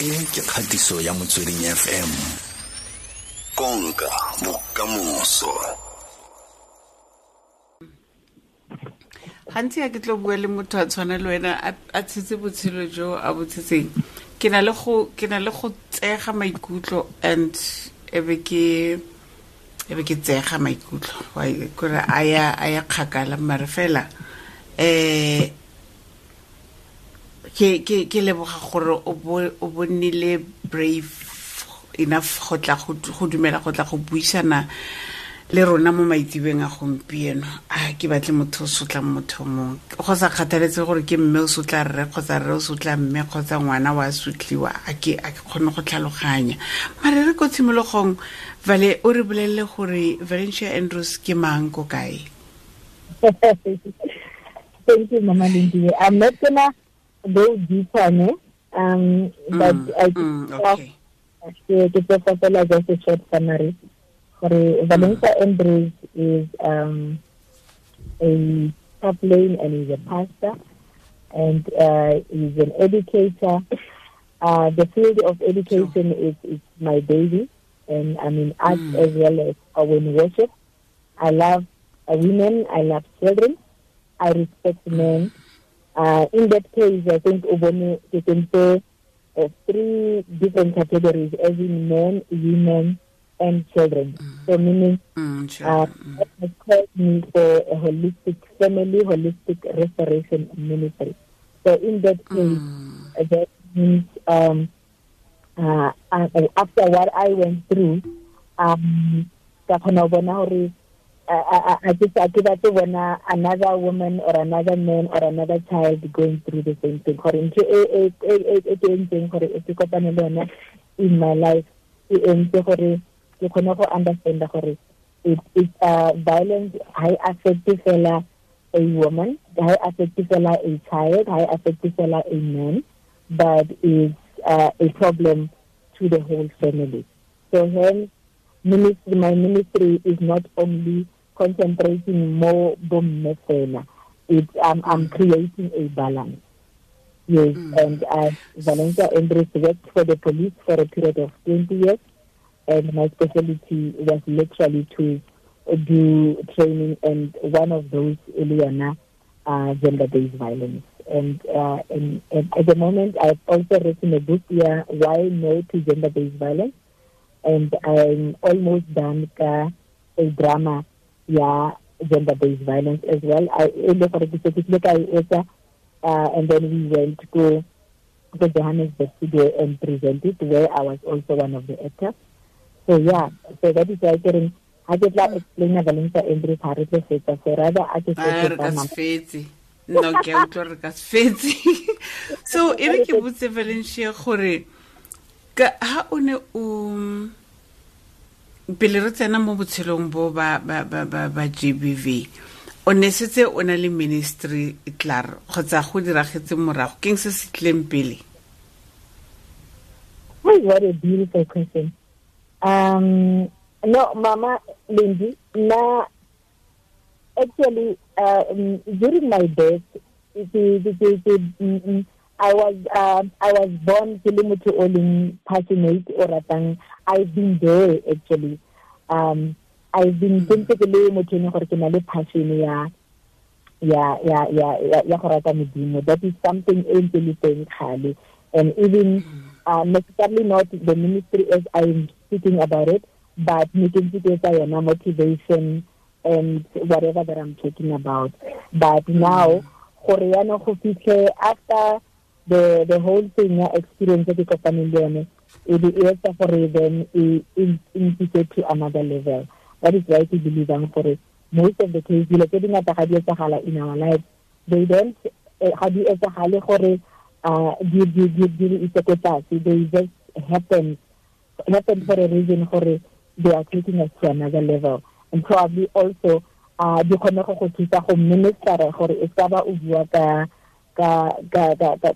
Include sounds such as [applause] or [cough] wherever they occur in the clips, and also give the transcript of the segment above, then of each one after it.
e ke kgatiso ya motsweding fm konka bokamoso. Gantsi ya ke tlo bua le motho a tshwana le wena a tshetse botshelo jo a botshetseng ke na le go tsega maikutlo and ebe ke ebe ke tsega maikutlo. Kore a ya kgakala mare fela um ke leboga gore o bonnile brave enough go tla go dumela go tla go buisana le rona mo maitsebeng a gompieno. A ke batle motho o sotlang motho mongwe go sa kgathaletse gore ke mme o sotla rre kgotsa rre o sotla mme kgotsa ngwana wa sotliwa a ke kgone go tlhaloganya. Mare re ko tshimologong vale o re bolelele gore valencia andrews ke mang ko kae? [laughs] Thank you mama lindiwe i'm not gonna go deeper no um but mm, i mm, okay. ke tlo fela just a short summary Sorry, Valencia Andrews is um, a chaplain and he's a pastor and uh, he's an educator. Uh, the field of education sure. is, is my baby, and I'm in art mm. as well as uh, in worship. I love uh, women, I love children, I respect men. Uh, in that case, I think Ubone, you can say uh, three different categories, as in men, women, and children. Mm. So meaning mm, uh, mm. called me for a holistic family, holistic restoration ministry. So in that case, mm. uh, that means um, uh, after what I went through, um, ka kgona bona gore I just I give to bona another woman or another man or another child going through the same thing. Gore ntho e e e e entseng gore e kopane le in my life e entse gore ke kgone go understand it it uh, violence high affect fela a woman high affect fela a child high affect fela a man but is uh, a problem to the whole family so hence ministry my ministry is not only concentrating more bomme fela it um, I'm creating a balance yes mm. and uh, Valencia Andrews worked for the police for a period of 20 years and my specialty was literally to do training and one of those Eliana uh, gender-based violence. And, uh, and, and, at the moment, I've also written a book here, Why No to Gender-Based Violence. And I'm almost done uh, a drama, yeah, gender-based violence as well. I for the uh, and then we went to the Johannesburg studio and presented where I was also one of the actors. So yeah, so that is why ke ha ke tla explain Valencia Andrews ha re tlo fetsa so rather a ke re ka fetse no ke utlwa re ka fetse [laughs] so e re ke botse Valencia gore ka ha o ne o pele re tsena mo botshelong bo ba ba ba ba, ba GBV o ne setse o na le ministry tlar kgotsa go diragetse morago. Keng se se tleng pele? What a beautiful question. Um, no, Mama Lindy, na actually um, during my birth, it, it, it, it, I was uh, I was born Kilimutu Oling passionate or ratang I've been there actually. Um, I've been motho ne gore ke na le passion ya ya ya ya ya go rata modimo that is something e ntse le teng kgale and even uh, necessarily not the ministry as I'm speaking about it, but making it a motivation and whatever that I'm talking about. But now, Koreano mm. after the the whole thing experience that the family it is for them in to another level. That is why we believe for it. Most of the cases, like in our life, they don't have di etsagale gore uh di di di di they just happen happen for a reason for they are taking us to another level and probably also uh di kgone go go thusa go ministera gore e ka ba o bua ka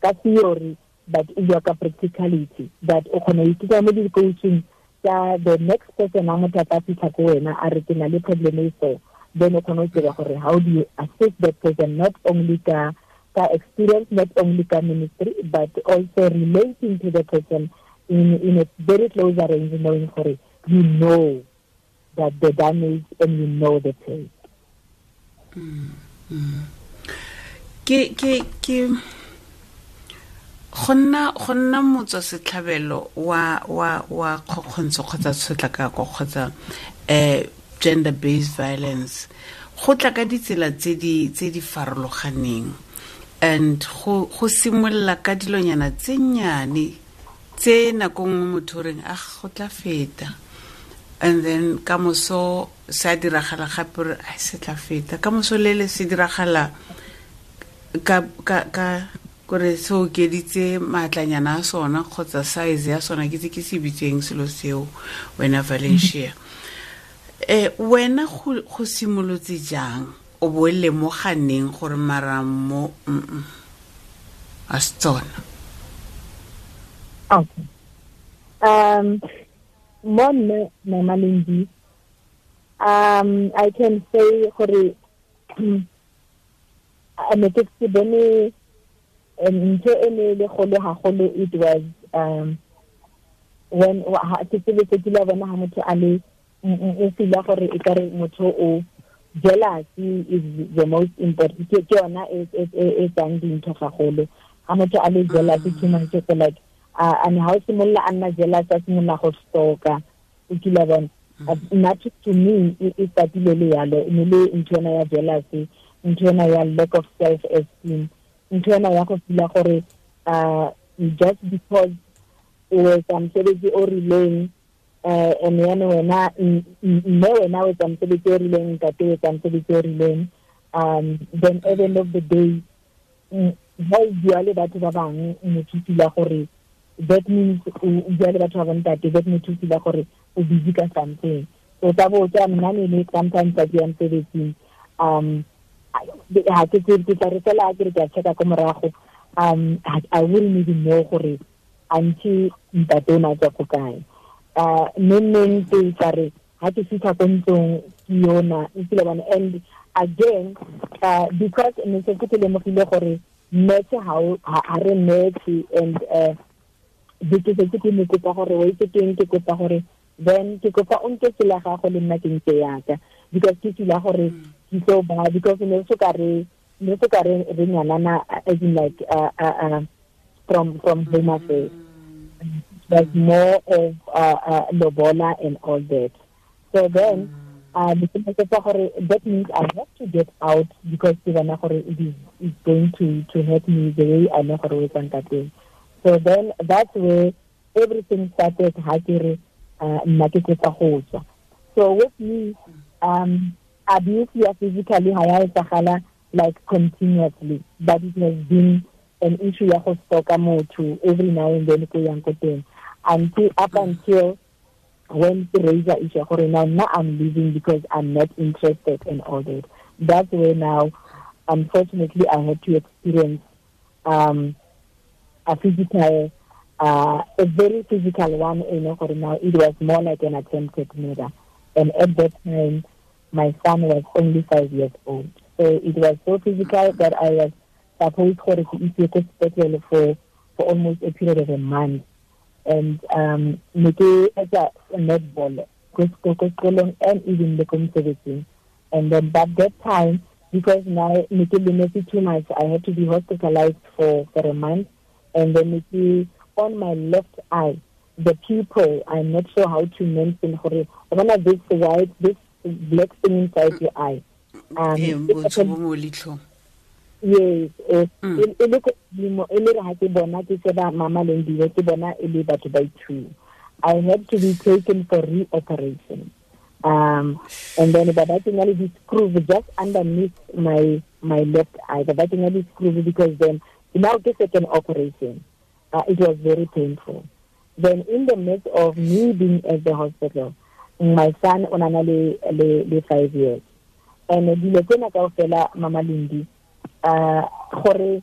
ka theory but o bua ka practicality that o kgona ithuta mo di-coaching tsa the next person a motho a ka fitlha ko wena a re ke na le problem e so then o kgone go tseba gore how do you assist that person not only ka ka experience not only ka ministry but also relating to the person in in a very close arrangement knowing it you know that the damage and you know the pain mm, mm. Ke ke ke go nna motswa setlhabelo wa wa wa kgokgontsho kgotsa tshotlakako kgotsa um gender based violence. Go tla ka ditsela tse di tse di farologaneng. And go go simolola ka dilonyana tse nnyane tse nako nngwe motho reng a go tla feta. And then ka moso se a diragala gape re a se tla feta. Ka moso le le se diragala ka ka ka kore se okeditse maatlanyana a sona kgotsa size ya sona ke tse ke se bitseng selo seo wena valencia. Um wena go simolotse jang? O bo lemoganeng gore maramo mm a se tsona? Okay. Um mo nne mama lendi um i can say gore ne ke se bone um, ntho e ne le golo gagolo it was um when ke tsebetse ke la bona ga motho a le o fila gore e kare motho o jealousy is the most important ke yona e tsang dintho gagolo ga motho a le jealousy mm. too much so like and ga o simolola a nna jealous a simolola go stoka o kila bona. Mm. Not to me e le yalo ne le ya jealousy ntho ya lack of self esteem ntho ya go fila gore uh just because o etsa mosebetsi o rileng uh and yane wena mme wena o etsa mosebetsi o rileng ntate o etsa mosebetsi o rileng um then at the end of the day ha o bua le batho ba bangwe motho fila gore that means o bua le batho ba bontate that motho fila gore o busy ka something. So tsa botsa nna ne sometimes a ke ya mosebetsing um ha ke ke ke ke morago. Um i wouldn't even know gore anti ntate na tswa kae. Uh neng ke tla ha ke fitlha ko ntlong ke yona e tsile bana. And again uh because ne se ke lemogile gore ha re and uh di ke se ke ne kopa gore wa itse teng ke kopa gore then ke kopa o nke tsela gago le nna ke ntse yaka because ke tsela gore ke so ba because ne so ka re ne so ka re re nyanana as in like uh, uh, uh, from from home affairs. There's more of uh, uh, lobola and all that. So then uh, that means I have to get out because it is, is going to, to hurt me the way I know how to So then that's where everything started uh, So with me, um, abuse ya physically etsagala like continuously, but it has been an issue ya go stalka motho every now and then ko yang ko teng until up until when the razor issue gore now now I'm leaving because I'm not interested in all that. That's where now unfortunately I had to experience um a physical uh a very physical one you know for now it was more like an attempted murder. And at that time my son was only five years old. So it was so physical that I was supposed to hospital for for almost a period of a month. And um ne ke etsa netball ko sekolong and even the community and then by that time because now ne ke limetse too much I had to be hospitalized for for a month. And then ne on my left eye the people I'm not sure how to mention gore bona this white this black thing inside your eye. Um yes e le ko dimo e le re ha ke bona ke se ba mama le ke bona e le batho ba two i had to be taken for reoperation. Um and then ba ba tsenya le screw just underneath my my left eye. Ba ba tsenya le screw because then now ke second operation. Uh, it was very painful. Then in the midst of me being at the hospital my son o nana le le le 5 years. And dilo tsena kaofela mama Lindy uh gore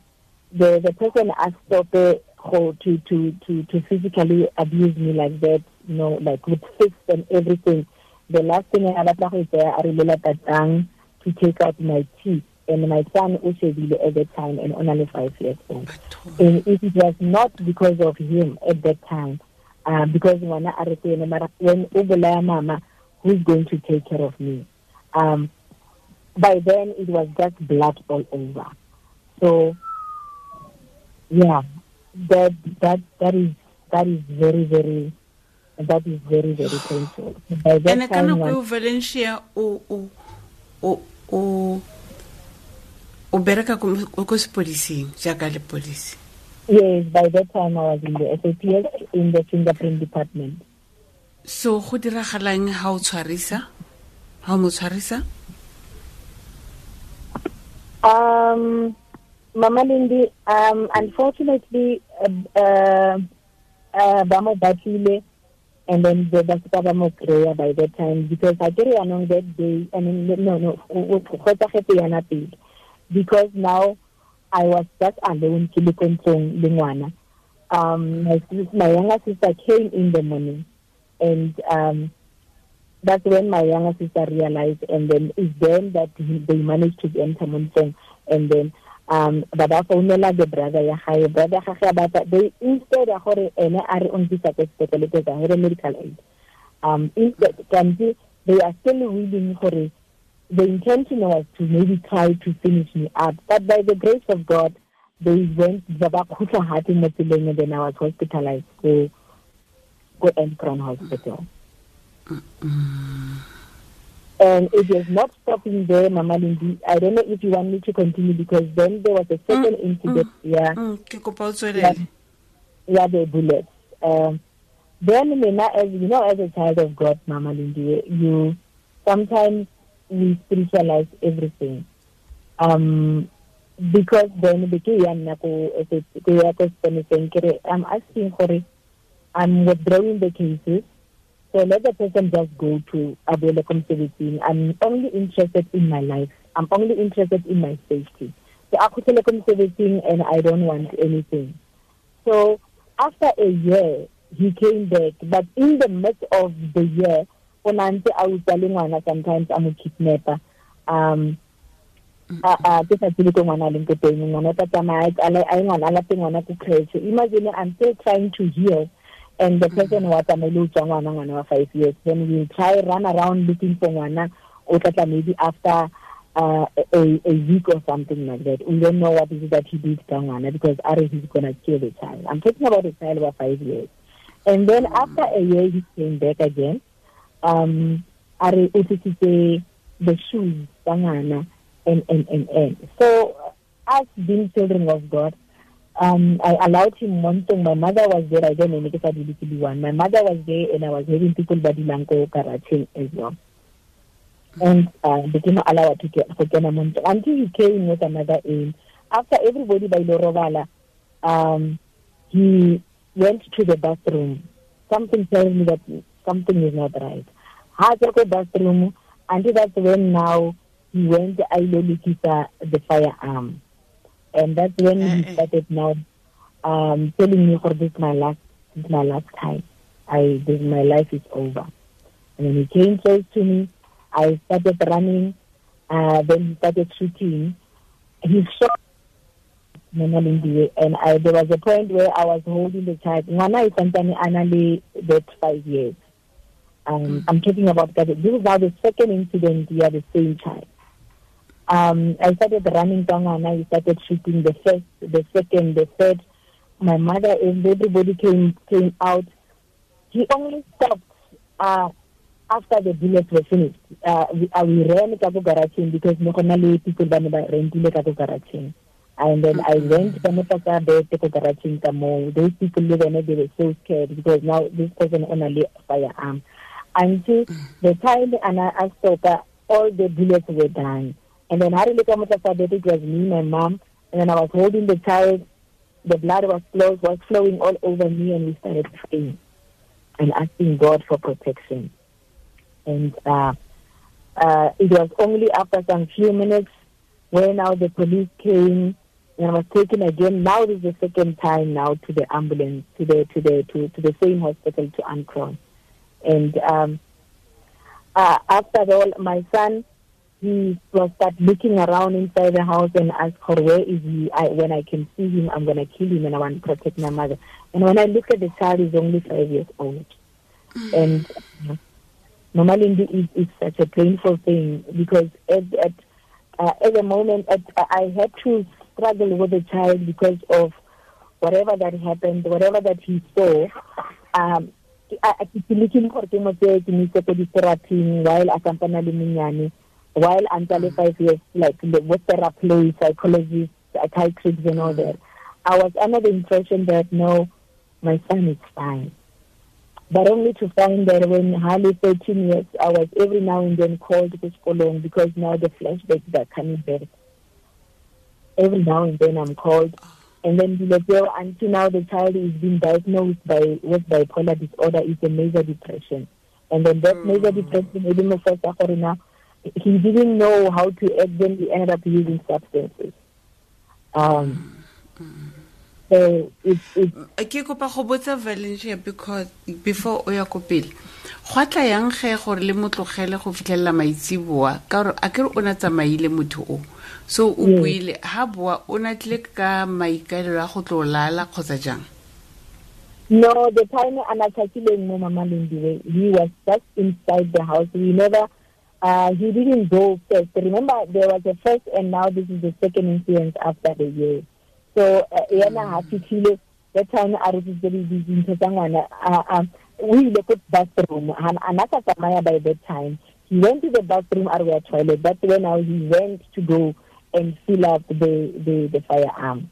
the the person asked stop go to to to to physically abuse me like that you know like with fists and everything. The last thing I batla go tsaya a re lela tatang to take out my teeth. And my son ushebile at that time and only five years old. And if it was not because of him at that time uh, because ngwana a re mara when o bolaya mama who's going to take care of me? Um, by then it was just blood all over. So yeah that that that is that is very very that is very very painful. By that and time kana Valencia o o o o o bereka ko jaaka le polisi yes by that time i was in the SAPS in the fingerprint department. So go diragalang ha o tshwarisa? Ha mo tshwarisa? Um mama Lindy um unfortunately uh, uh, uh, ba mo batlile and then the ba seka ba mo kry by that time because I get anong that day I mean no no go tsagetse yana pele because now I was just alone ke le kontsong le ngwana. Um my, my younger sister came in the morning and um that's when my younger sister realized and then it's then that they managed to enter Monsong and then um ba ba founela the brother ya gae brother ga ga they instead ya gore ene a re ontisa ke sepetlele ke ga medical aid. Um instead can they are still willing gore the intention was to maybe try to finish me up. But by the grace of God, they went Zabakhuta Hati Motsileng and then I was hospitalized to go Crown Hospital. And it was not stopping there, Mama Lindy. I don't know if you want me to continue because then there was a second mm, incident. Mm, yeah. Mm, yeah. Yeah, the bullets. Um, then, as you know, as a child of God, Mama Lindy, you sometimes we spiritualize everything. Um, because then the I'm asking for it. I'm withdrawing the cases. So let the person just go to Abuela Comserviting. I'm only interested in my life. I'm only interested in my safety. So Akutele Comserviting and I don't want anything. So after a year, he came back. But in the midst of the year, o nantse a utswa le ngwana sometimes I'm a mo kidnapper um a ke sa tsile ko ngwana leng ko teng ngwana ta tsamaya a ngwana a late ngwana ko creche imagine i'm still trying to heal and the person wa tsamaile o tswa ngwana ngwana wa five years then we try run around looking for ngwana o maybe after uh, a, a week or something like that. We don't know what is it that he did to Ngwana because Ari he's gonna kill the child. I'm talking about a child of five years. And then after a year he came back again um a re the shoes and, and, and, and. So, us being children of God, um, I allowed him one thing. My mother was there. I don't know if I did be one. My mother was there, and I was having people body lanko karate as well. And uh, became allowed to get for until he came with another aim. After everybody by Lorovala, um, he went to the bathroom. Something tells me that something is not right. Ha go bathroom until that's when now he went I lokisa the firearm. And that's when he eh, eh. started now um telling me for this my last this my last time. I this my life is over. And when he came close to me, I started running, uh, then he started shooting. He shot and I there was a point where I was holding the child. Ngwana is something annually that five years. Um, mm. I'm talking about that. This is now the second incident we had the same time. Um, I started running down and I started shooting the first, the second, the third. My mother and everybody came came out. He only stopped uh, after the bullets were finished. Uh, we, uh, we ran to garage because normally people ba rentile ka garage and then I went ka mo tsa bed ko garage those people they were so scared because now this person only firearm until the time and I asked that all the bullets were done. And then Harry looked at it was me, my mom, and then I was holding the child. The blood was flow, was flowing all over me, and we started praying and asking God for protection. And uh, uh, it was only after some few minutes when now the police came and I was taken again. Now this is the second time now to the ambulance, to the to the to, to the same hospital to Ankron. And um, uh, after all, my son, he will start looking around inside the house and ask her where is he? I, when i can see him i'm going to kill him and i want to protect my mother. And when i look at the child he's only five years old. Mm. and uh, normally it is such a painful thing because at at, uh, at the moment at, i had to struggle with the child because of whatever that happened whatever that he saw um ke looking gore ke mo tseye ke mo ise ko di-therapyng while a sampana le monyane while until mm. five years, like with therapy, psychologists, psychiatrists, and all that, I was under the impression that no, my son is fine. But only to find that when hardly 13 years, I was every now and then called to school because now the flashbacks are coming back. Every now and then I'm called. And then until now the child is being diagnosed by with bipolar disorder is a major depression. And then that mm. major depression, even first now he didn't know how to act then he ended up using substances um so it's it's ke kopa go botsa Valencia because before o ya ko pele go tla yang ge gore le motlogele go fitlhelela maitsiboa ka gore a kere o na tsamaile motho o. So o mm. buile ha boa o na tlile ka maikaelelo a go tlo lala kgotsa jang? No the time a na tšhakileng mo mama lindiwe he was just inside the house. We never uh, he didn't go first. Remember, there was a first, and now this is the second incident after the year. So, uh, yena ha mm. fitlhile that time a re tsitse dintho tsa ngwana o ile ko bathroom. A na tsamaya by that time he went to the bathroom a re toilet. That's when now he went to go and fill up the the, the firearm.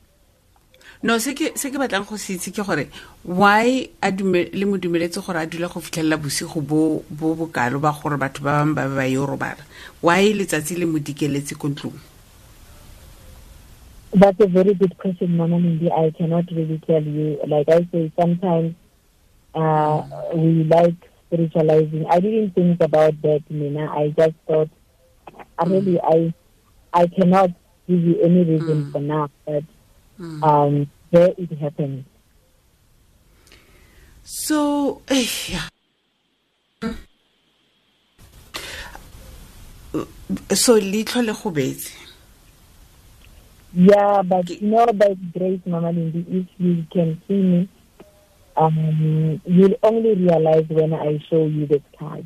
No se ke se ke batlang go se itse ke gore why a dume le mo dumeletse gore a dula go fitlhelela bosigo bo bo bokalo ba gore batho ba bangwe ba ba yo robala? Why letsatsi le mo dikeletse ko ntlong? That's a very good question, Mama Mindy. I cannot really tell you. Like I say, sometimes uh, we like spiritualizing. I didn't think about that, Nina. I just thought, mm. really, I I cannot give you any reason mm. for now. But mm. um, where it happened. So, eh, yeah. so leitlho le go betse yeah but you know by grace mama lindy if you can see me um, you'll only realize when i show you the scars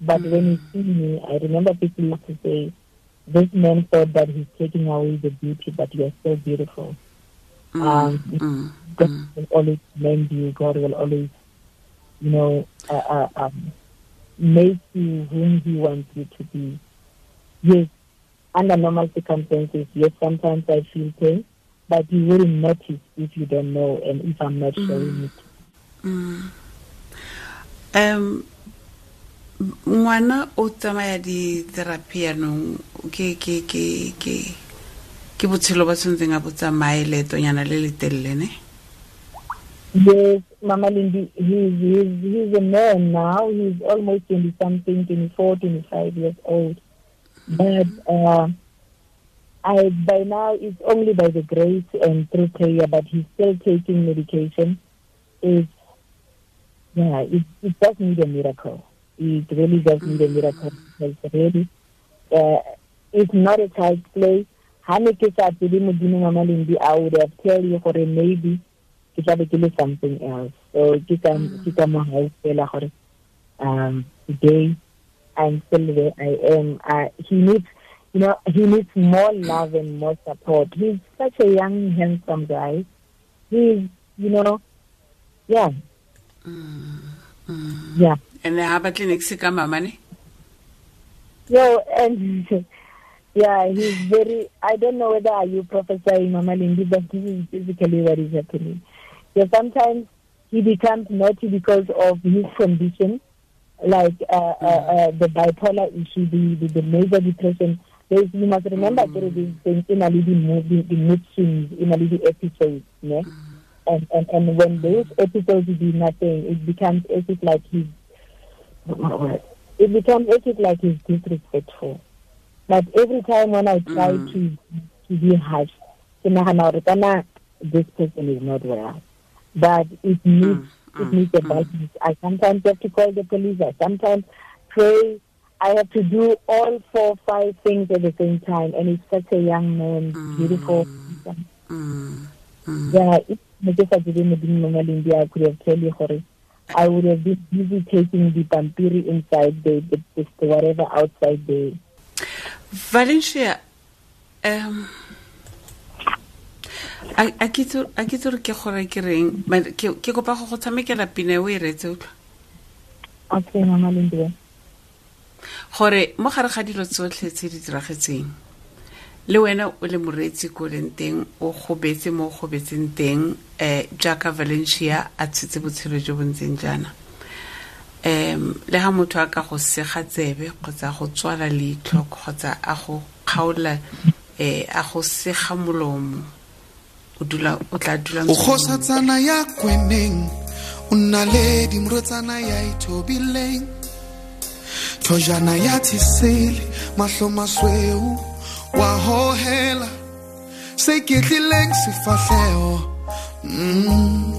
but mm. when you see me i remember people used to say this man thought that he's taking away the beauty but you're so beautiful Mm, um, mm, God mm. will always lend you. God will always, you know, uh, uh, um, make you whom He wants you to be. Yes, under normal circumstances, yes, sometimes I feel pain, but you wouldn't notice if you don't know and if I'm not showing it. Mm. Um, ngwana o tsamaya di-therapy yaanong ke ke ke ke ke botshelo ba tshwanetseng a botsamaye leetonyana le le telele ne Yes, Mama Lindy, he's, he's, he's a man now. He's almost 20 something, 24, 25 years old. But uh, I by now it's only by the grace and through prayer, but he's still taking medication. It's, yeah, it, it does need a miracle. It really does need a miracle. It's really, uh, it's not a child's play ha ne ke sa tsebe modimo wa malembi i would have tell you gore maybe ke tlabe ke le something else so ke ka mm. ke ka mo ha fela gore um today i'm still where i am uh, he needs you know he needs more love and more support he's such a young handsome guy he's you know yeah mm. Mm. Yeah and ha ba clinic se ka mama ne yo and [laughs] Yeah, he's very. I don't know whether are you prophesying, Mama Lindy, but this is basically what is happening. So sometimes he becomes naughty because of his condition, like uh, uh, uh, the bipolar issue, the, the, the major depression. There's, you must remember mm. there is things in a little movie the, the mood swings in a little episode yeah? Mm. And, and and when those episodes do nothing, it becomes as if like he's it becomes as if like he's disrespectful. But every time when I try mm. to to be harsh, this person is not well. But it needs mm. it mm. needs a balance. I sometimes have to call the police. I sometimes pray. I have to do all four, five things at the same time, and it's such a young man, beautiful. mm. Beautiful. Mm. Mm. Yeah, if I didn't I could have told you, I would have been busy taking the pampiri inside the, the, the, the whatever outside the. Valencia, um, a ke itse gore ke gore ke reng ke kopa go go tshamekela pina o e retse utlwa okay mama lindile gore mo gare ga dilo tsotlhe tse di diragetseng le wena o le moreetsi ko leng teng o gobetse mo o gobetseng teng um jaaka valencia a tshetse botshelo jo bo ntseng jaana. Um le ga motho a ka go sega tsebe kgotsa go tswala leitlho kgotsa a go kgaola um a go sega molomo o tla dula o kgosatsana ya kweneng o nna le dimrotsana ya ithobileng. Thojana ya tshisele mahlo masweu wa hohela se ketlileng sefahlego mm,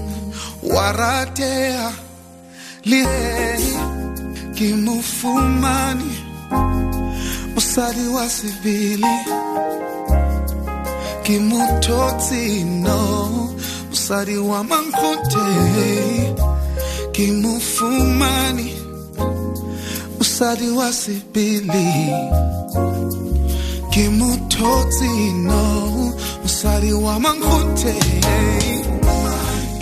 wa rateha le ke mofumane mosadi wa sebele ke mothotsi no mosadi wa mankgote ke mofumane mosadi wa sebele ke mothotsi no wa mankgonthe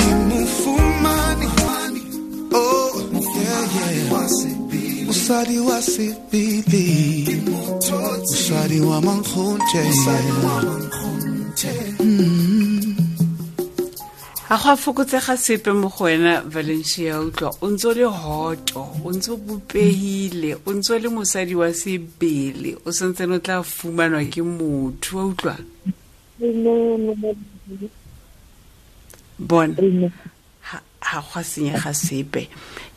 ke mofumane oh yeah yeah. Mosadi wa sebele mosadi wa mankgonthe ga go a fokotsega sepe mo go wena valencia utlwa o ntse o le hoto o ntse o bopegile o ntse o le mosadi wa sebele o santsene o tla fumanwa ke motho wa utlwa? Bona. Ga go a senyega sepe.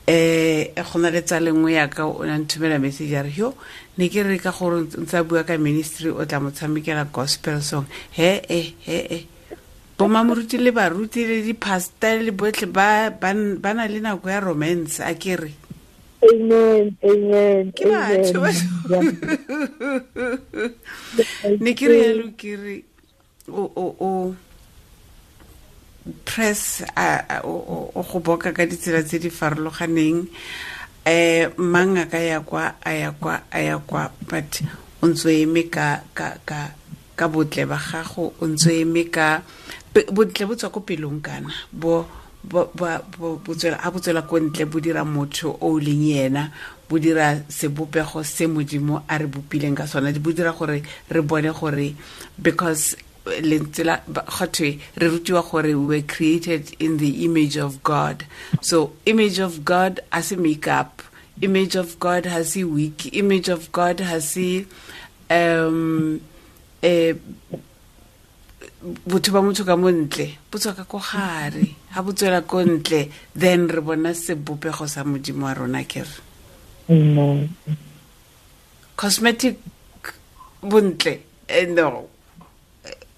Um go na le tsa lengwe yaka o na nthomela message a re yo ne ke re ka gore ntse a bua ka ministry o tla mo tshamekela gospel song. He e he e bomamoruti le baruti le dipasta le botlhe ba na le nako ya romance a ke re? Ke batho ne ke re yalo ke re o press o go boka ka ditsela tse di farologaneng. Um mang a ka ya kwa a ya kwa a ya kwa but o ntse eme ka botle ba gago o ntse eme ka bontle bo tswa ko pelong kana bo a botswela ko ntle bo dira motho o leng yena bo dira sebopego se modimo a re bopileng ka sona bo dira gore re bone gore because lentsela gotwe re rutiwa gore we were created in the image of god. So image of god as a se make up image of god ha se weak image of god ha se um eh botho ba motho ka montle bo tswa ka ko gare. Ga bo tswela ko ntle then re bona sebopego sa modimo wa rona ke re. Cosmetic bontle no.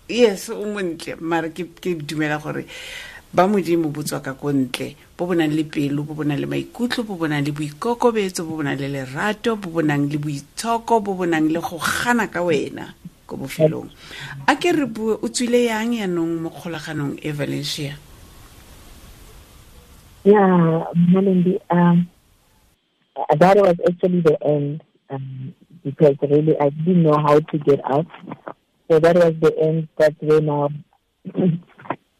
Yes o montle mara ke dumela gore ba modimo bo tswa ka ko ntle bo bo nang le pelo bo bo nang le maikutlo bo bo nang le boikokobetso bo bo nang le lerato bo bo nang le boitshoko bo bo nang le go gana ka wena ko bofelong. A ke re bue o tswile yang mo kgolaganong e valencia? Yeah Malendi, um that was actually the end um, because really I didn't know how to get out. So that was the end that's when now [coughs]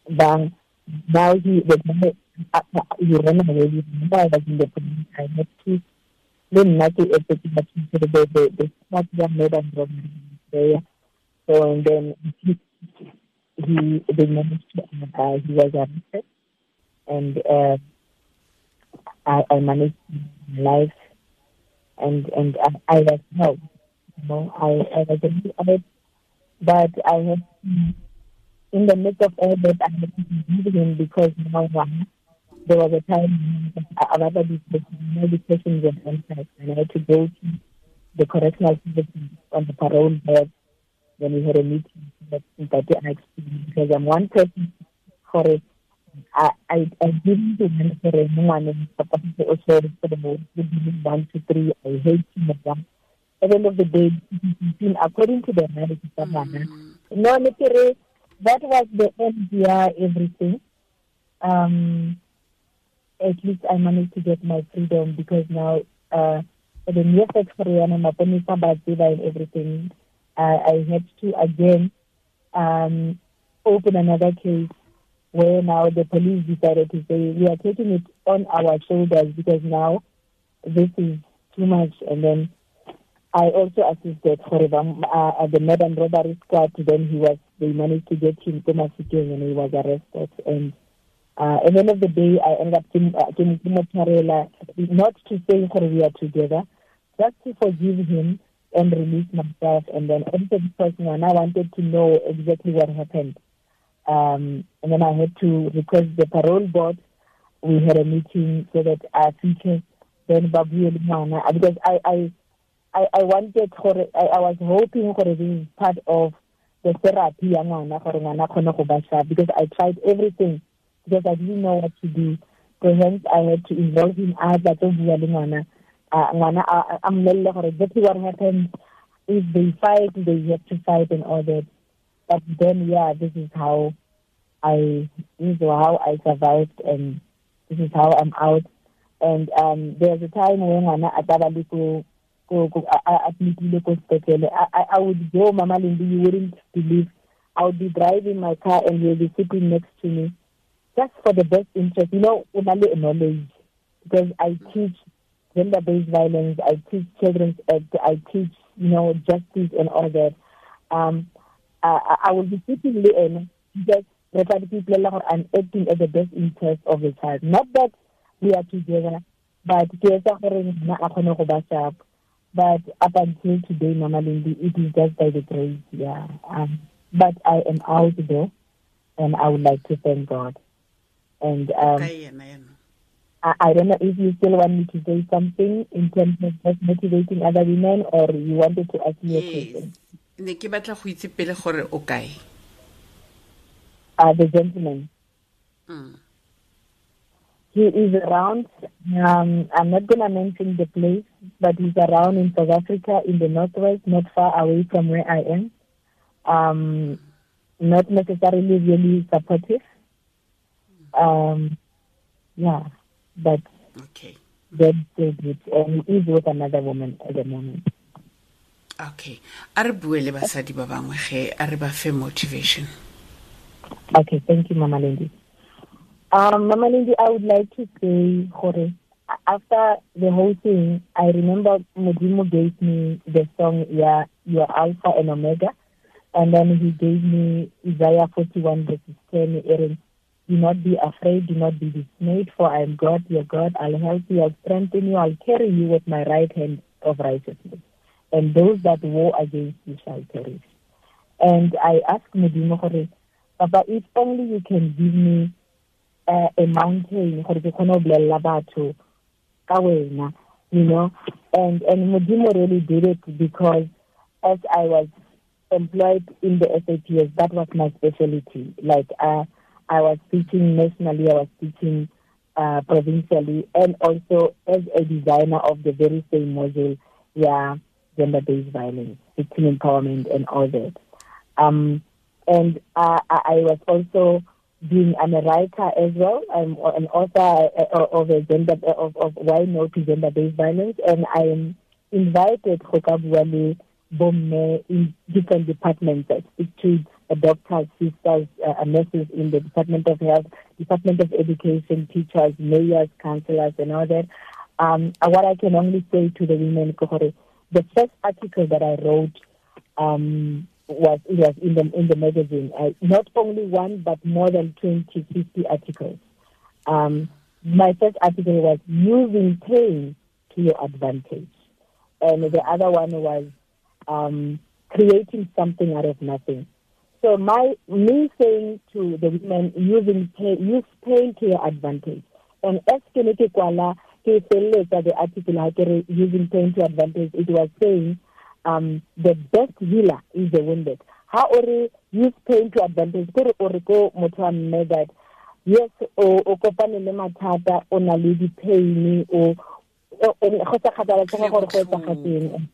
bang now he the uh, he ran away remember I was in the police I had to then not to the the the smart young there so and then he, he they managed to, uh, he was arrested, and uh, I, I managed life, and and I, I was helped. You know, I I was out, but I had in the midst of all that I had to be him because now one there was a time I rather be medications and and I had to go to the correctional facility on the parole board when we had a meeting that I experienced because I'm one person for it I, I, I didn't want for anyone and supposed to also for the most one to three, I hate him at them. At the end of the day, according to the marriage, mm. no, that was the end, yeah, everything. Um, at least I managed to get my freedom because now, uh, the near sex for Rihanna, Baziva, and everything, I had to again um, open another case where now the police decided to say we are taking it on our shoulders because now this is too much. And then I also assisted for uh, the Murder and Robbery Squad. Then he was they managed to get him to Masikeng and he was arrested. And uh, at the end of the day, I ended up getting uh, not to say that we are together, just to forgive him and release myself. And then also because I wanted to know exactly what happened. Um, and then I had to request the parole board. We had a meeting so that our future then Babu because I, I I, I wanted I, I was hoping for this is part of the therapy ya ngwana gore ngwana ba because I tried everything because I didn't know what to do. So hence I had to involve him as a bua le ngwana ngwana a mmolelle gore exactly what happens if they fight they have to fight and all that but then yeah this is how I this is how I survived and this is how I'm out. And um there's a time when ngwana a taba le ko admitile ko sepetlele. I would go mama Lindy you wouldn't believe. I would be driving my car and he'll be sitting next to me. Just for the best interest you know unale knowledge. Because I teach gender based violence. I teach children's act I teach you know justice and all that. Um I, I will be sitting there just i'm acting at the best interest of the child. Not that we are together but but up until today lindy it is just by the grace yeah. Um, but i am out there and i would like to thank god. And um, I, I don't know if you still want me to say something in terms of just motivating other women or you wanted to ask me a question ne ke batla go itse pele gore o kae uh, the gentleman. Mm. He is around, um, I'm not going to mention the place, but he's around in South Africa in the northwest, not far away from where I am. Um, not necessarily really supportive. Um, yeah, but okay. that's it. And he is with another woman at the moment. Okay. A re bue le basadi ba bangwe ge a re ba fe motivation. Okay, thank you, Mama Lindy. Um, Mama Lindy, I would like to say, Jorge, after the whole thing, I remember Modimo gave me the song, yeah, Your Alpha and Omega. And then he gave me Isaiah 41 verses 10, Aaron, do not be afraid, do not be dismayed, for I am God, your God. I'll help you, I'll strengthen you, I'll carry you with my right hand of righteousness. And those that war against you shall perish. And I asked Modimo, Jorge, Papa, if only you can give me uh, a mountain gore ke kgone go bolelela batho ka wena you know and and modimo really did it because as i was employed in the saps that was my specialty like uh, i was teaching nationally i was teaching uh, provincially and also as a designer of the very same module yeah gender based violence victim empowerment and all that um and uh, I was also being I'm a writer as well. I'm an author uh, of a gender of, of why no to gender based violence, and I am invited Hokabuale Bomme in different departments. I speak to doctors, sisters, uh, nurses in the Department of Health, Department of Education, teachers, mayors, councillors, and all that. Um, what I can only say to the women, the first article that I wrote um, was it was in the in the magazine. Uh, not only one, but more than 20, 50 articles. Um, my first article was using pain to your advantage, and the other one was um, creating something out of nothing. So my me saying to the women using pain, use pain to your advantage, and as ke ne ke kwala ke the article using pain to advantage, it was saying um, the best healer is the wounded. How ore use pain to advantage. Kore ore ko motho a mme that yes o o kopane le mathata o na le di-pain o go sa kgathaletsega gore go etsagatseng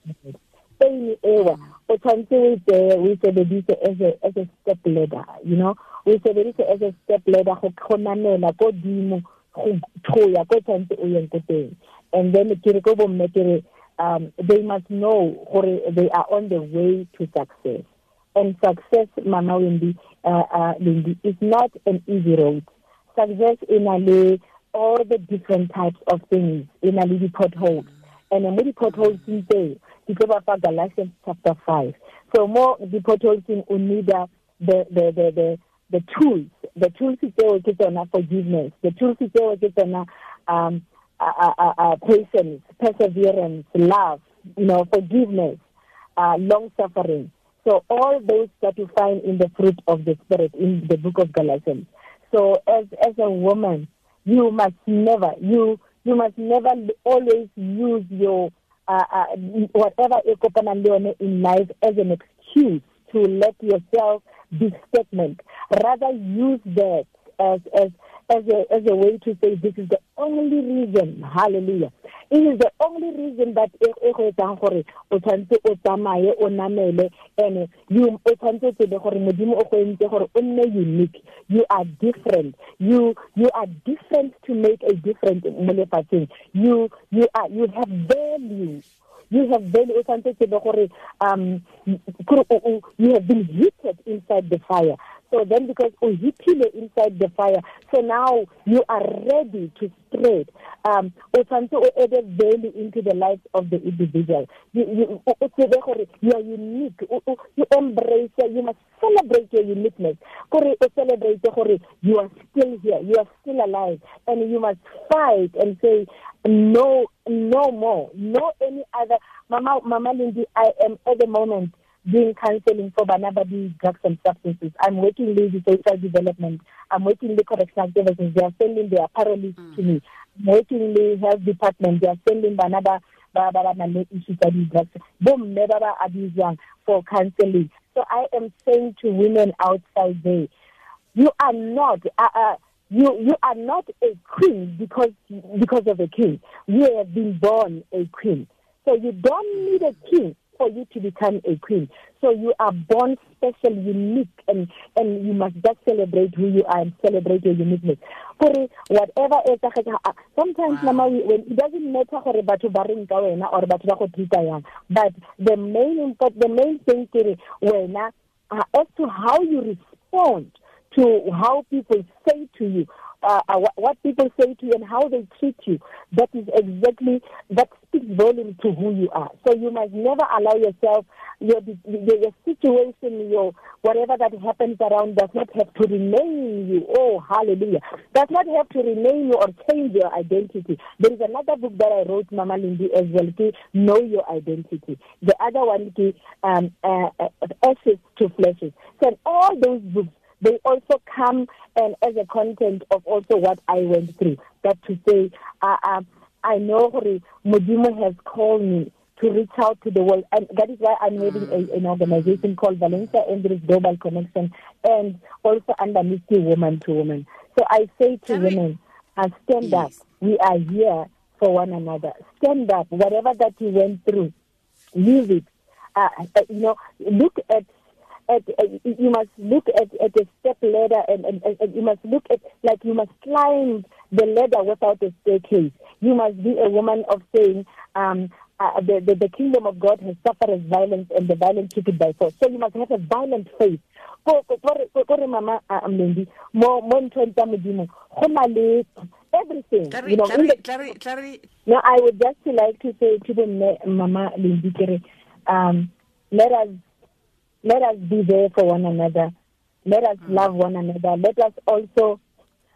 pain ewa o tshwanetse o tseye o e sebedise as a as a step ladder you know? O e sebedise as a step ladder go namela ko dimo go ya ko tshwanetse o yeng ko teng. And then ke re ko bomme ke re um they must know gore they are on the way to success. And success mama Wendy uh, uh, Lindy is not an easy road. Success in a all the different types of things in a little potholes and mo di potholes there ke tlo ba fa Galatians chapter 5 so more the potholes in o need the the the the the tools. The tools tseo ke tsona forgiveness. The tools tseo ke tsona um uh, uh, uh, patience perseverance love you know forgiveness uh, long suffering. So all those that you find in the fruit of the spirit in the book of galatians. So as as a woman you must never you you must never always use your uh, uh, whatever in life as an excuse to let yourself be stagnant. Rather use that as as as a as a way to say this is the only reason hallelujah. It is the only reason that e go etsang gore o tshwantse o tsamaye o namele and you o tshwantse tsebe gore modimo o go entse gore o nne unique. You are different. You you are different to make a difference mo lefatsheng. You you are you have value. You have value. O tshwantse tsebe gore um you have been heated inside the fire So then because uhipile inside the fire, so now you are ready to spread. Um tshwanetse o add value into the life of the individual. You you you are unique. You embrace you must celebrate your uniqueness. Gore o celebrate you are still here, you are still alive and you must fight and say no no more, no any other Mama Mama Lindy I am at the moment doing counseling for Banabadi drugs and substances. I'm working with the social development. I'm working with the correctional services. They are sending their parolees mm. to me. I'm working with health department. They are sending Banaba ba ba ba le issues tsa di drugs bomme ba ba abusang for counseling so i am saying to women outside there you are not uh, uh, you you are not a queen because because of a king you have been born a queen so you don't need a king for you to become a queen. So you are born special, unique, and and you must just celebrate who you are and celebrate your uniqueness. Gore whatever is sometimes wow. mama when it doesn't matter gore batho ba reng ka wena or batho ba go treata yang, but the main the main thing ke wena uh, as to how you respond to how people say to you uh, uh, what people say to you and how they treat you. That is exactly that speaks volume to who you are. So you must never allow yourself your your, your situation, your whatever that happens around does not have to remain you. Oh, hallelujah! Does not have to remain you or change your identity. There is another book that I wrote, Mama Lindy, as well. To know your identity. The other one, um, uh, uh, ashes to flashes. So all those books they also come and as a content of also what I went through. That to say, uh, uh, I know Modimo has called me to reach out to the world, and that is why I'm having a, an organization called Valencia Andrews Global Connection, and also under Misty Woman to Woman. So I say to Tell women, uh, stand yes. up. We are here for one another. Stand up. Whatever that you went through, use it. Uh, uh you know, look at at, uh, you must look at, at a step ladder and, and, and you must look at like you must climb the ladder without a staircase. You must be a woman of saying, um, uh, the, the, the kingdom of God has suffered as violence and the violent took it by force. So you must have a violent faith. kore mama mlendi mo mo tsa modimo go na le everything you know no i would just like to say to the mama Lindy um let us let us be there for one another let us mm. love one another let us also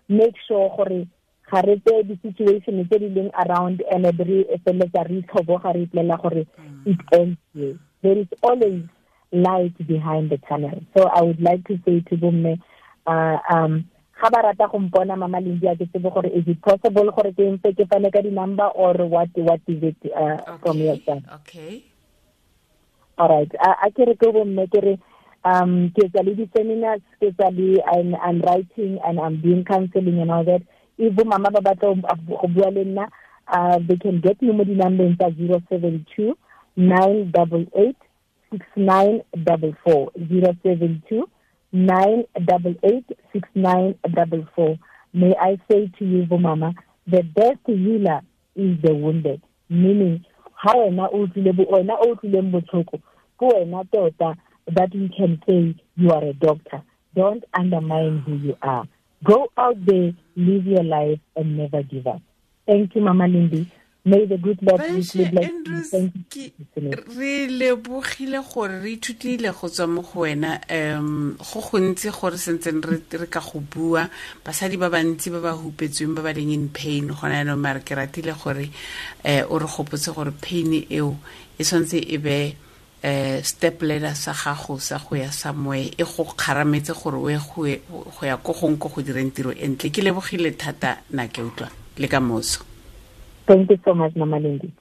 make sure gore ga re tse di-situation tse di leng around and re feletsa re itlhoboga re iplela gore mm. it ends here there is always light behind the tunnel so i would like to say to bomme uh, um ga ba rata go mpona mama Lindy a ke tsebe gore is it possible gore ke mpe ke fane ka di-number or what what is it uh, okay. from your side okay all right. A ke re ke bomme ke um ke etsa le di-seminars ke etsa le I'm, I'm writing and I'm doing counseling and all that. If mama ba batla go uh, they can get me mo dinambeng tsa 072 988 6944 072 988 6944 may I say to you Mama the best healer is the wounded. Meaning ha wena o tlile bo wena o tlileng botlhoko ke wena tota that you can say you are a doctor. Don't undermine who you are. Go out there live your life and never give up. Thank you mama lindy may the good lord re lebogile gore re ithutile go tswa mo go wena um go gontsi gore sentseng re ka go bua. Basadi ba bantsi ba ba hupetsweng ba ba leng in pain gona yanong maare ke ratile gore um o re gopotse gore pain eo e tshwanetse e be um step ladder sa gago sa go ya somewhere. E go kgarametse gore o ye go ya ko gong ko go direng tiro e ntle. Ke lebogile thata na ke utlwa. Le ka moso Thank you so much, Mama Lindy.